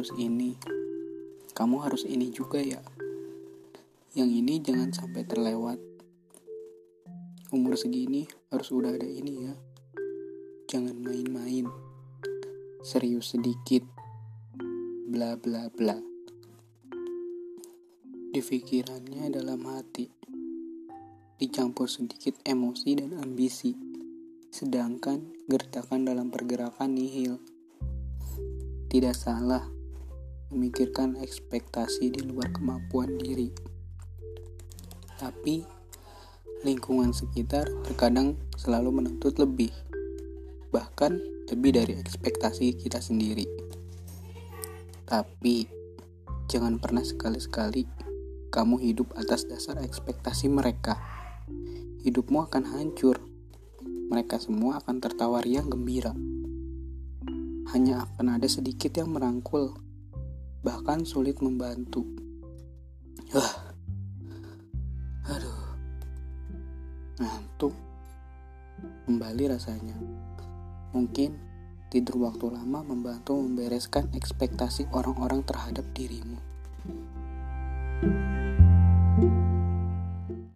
harus ini. Kamu harus ini juga ya. Yang ini jangan sampai terlewat. Umur segini harus udah ada ini ya. Jangan main-main. Serius sedikit. Bla bla bla. Di pikirannya dalam hati. Dicampur sedikit emosi dan ambisi. Sedangkan gertakan dalam pergerakan nihil. Tidak salah memikirkan ekspektasi di luar kemampuan diri. Tapi lingkungan sekitar terkadang selalu menuntut lebih. Bahkan lebih dari ekspektasi kita sendiri. Tapi jangan pernah sekali-sekali kamu hidup atas dasar ekspektasi mereka. Hidupmu akan hancur. Mereka semua akan tertawa riang gembira hanya akan ada sedikit yang merangkul, bahkan sulit membantu. Wah, aduh, ngantuk. Kembali rasanya. Mungkin tidur waktu lama membantu membereskan ekspektasi orang-orang terhadap dirimu.